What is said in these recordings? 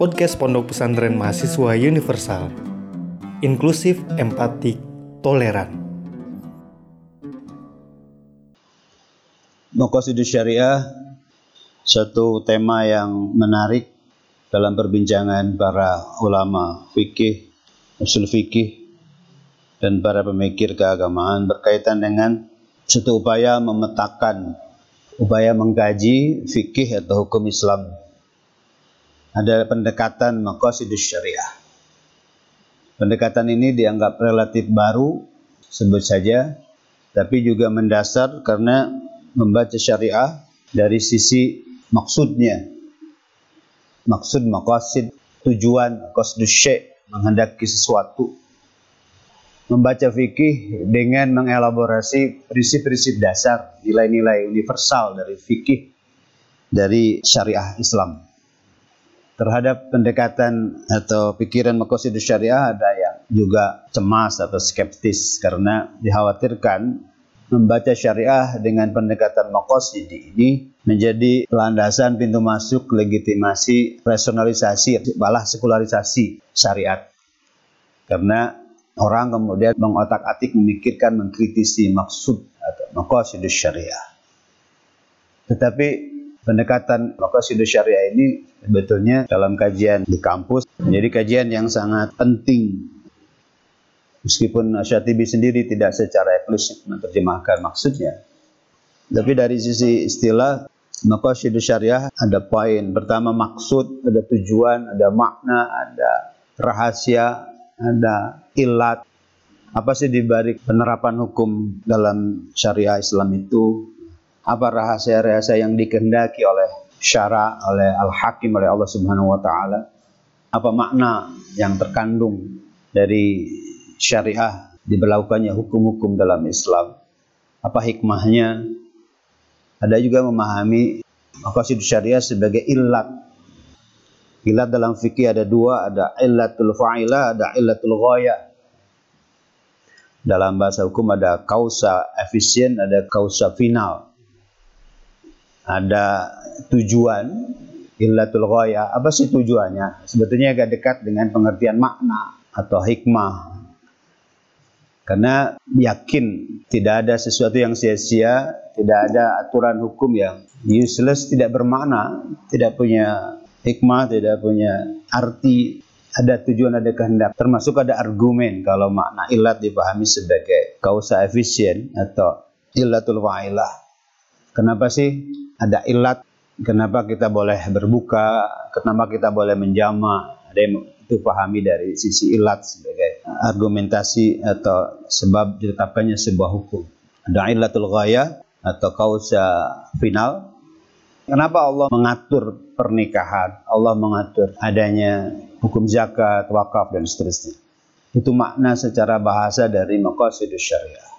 podcast Pondok Pesantren Mahasiswa Universal. Inklusif, empatik, toleran. Maqasidus Syariah satu tema yang menarik dalam perbincangan para ulama fikih, usul fikih dan para pemikir keagamaan berkaitan dengan satu upaya memetakan upaya mengkaji fikih atau hukum Islam. Ada pendekatan maqasidus syariah. Pendekatan ini dianggap relatif baru sebut saja tapi juga mendasar karena membaca syariah dari sisi maksudnya. Maksud maqasid tujuan qasdus syai' menghendaki sesuatu. Membaca fikih dengan mengelaborasi prinsip-prinsip dasar, nilai-nilai universal dari fikih dari syariah Islam. Terhadap pendekatan atau pikiran maqasidus syariah ada yang juga cemas atau skeptis karena dikhawatirkan membaca syariah dengan pendekatan maqasid ini menjadi landasan pintu masuk legitimasi rasionalisasi malah sekularisasi syariat. Karena orang kemudian mengotak-atik memikirkan mengkritisi maksud atau maqasidus syariah. Tetapi pendekatan maqasidus syariah ini sebetulnya dalam kajian di kampus menjadi kajian yang sangat penting Meskipun Syatibi sendiri tidak secara eksklusif menerjemahkan maksudnya. Tapi dari sisi istilah, maka syidus syariah ada poin. Pertama maksud, ada tujuan, ada makna, ada rahasia, ada ilat. Apa sih dibalik penerapan hukum dalam syariah Islam itu? Apa rahasia-rahasia yang dikehendaki oleh syara, oleh al-hakim, oleh Allah subhanahu wa ta'ala? Apa makna yang terkandung dari syariah diberlakukannya hukum-hukum dalam Islam. Apa hikmahnya? Ada juga memahami maqasid syariah sebagai ilat. Ilat dalam fikih ada dua, ada illatul fa'ilah, ada illatul ghaya. Dalam bahasa hukum ada kausa efisien, ada kausa final. Ada tujuan, illatul ghaya. Apa sih tujuannya? Sebetulnya agak dekat dengan pengertian makna atau hikmah karena yakin tidak ada sesuatu yang sia-sia, tidak ada aturan hukum yang useless, tidak bermakna, tidak punya hikmah, tidak punya arti, ada tujuan, ada kehendak. Termasuk ada argumen kalau makna ilat dipahami sebagai kausa efisien atau ilatul wa'ilah. Kenapa sih ada ilat? Kenapa kita boleh berbuka? Kenapa kita boleh menjama? Ada yang itu pahami dari sisi ilat sebagai argumentasi atau sebab ditetapkannya sebuah hukum. Ada ilatul ghaya atau kausa final. Kenapa Allah mengatur pernikahan? Allah mengatur adanya hukum zakat, wakaf dan seterusnya. Itu makna secara bahasa dari maqasidus syariah.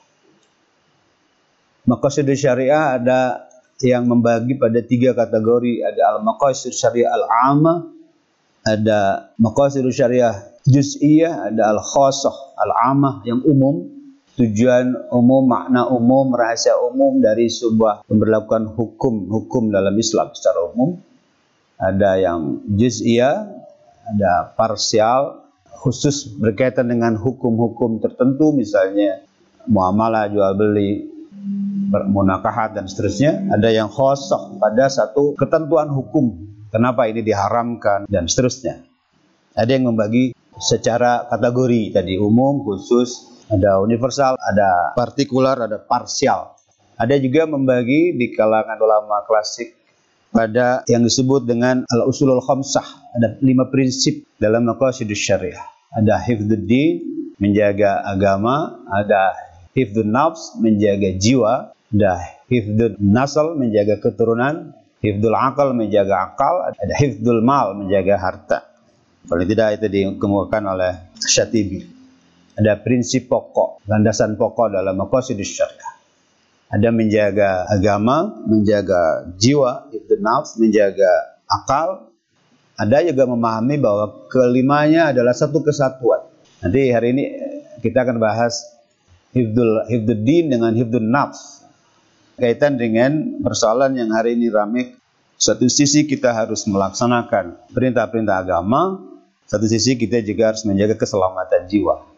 Maqasidus syariah ada yang membagi pada tiga kategori. Ada al-maqasid syariah al-amah, ada maqasid syariah juz'iyah, ada al-khassah, al-amah yang umum, tujuan umum, makna umum, rahasia umum dari sebuah pemberlakuan hukum-hukum dalam Islam secara umum. Ada yang juz'iyah, ada parsial, khusus berkaitan dengan hukum-hukum tertentu misalnya muamalah jual beli munakahat dan seterusnya ada yang khosok pada satu ketentuan hukum kenapa ini diharamkan dan seterusnya. Ada yang membagi secara kategori tadi umum, khusus, ada universal, ada partikular, ada parsial. Ada juga membagi di kalangan ulama klasik pada yang disebut dengan al-usulul khamsah. Ada lima prinsip dalam maqasidus syariah. Ada hifdzuddin, menjaga agama, ada hifdzun nafs, menjaga jiwa, ada hifdzun nasal, menjaga keturunan, Hifdul akal menjaga akal, ada hifdul mal menjaga harta. Paling tidak itu dikemukakan oleh Syatibi. Ada prinsip pokok, landasan pokok dalam maqasidus syariah. Ada menjaga agama, menjaga jiwa, hifdul nafs, menjaga akal. Ada juga memahami bahwa kelimanya adalah satu kesatuan. Nanti hari ini kita akan bahas hifdul hifdul din dengan hifdul nafs kaitan dengan persoalan yang hari ini ramai Satu sisi kita harus melaksanakan perintah-perintah agama, satu sisi kita juga harus menjaga keselamatan jiwa.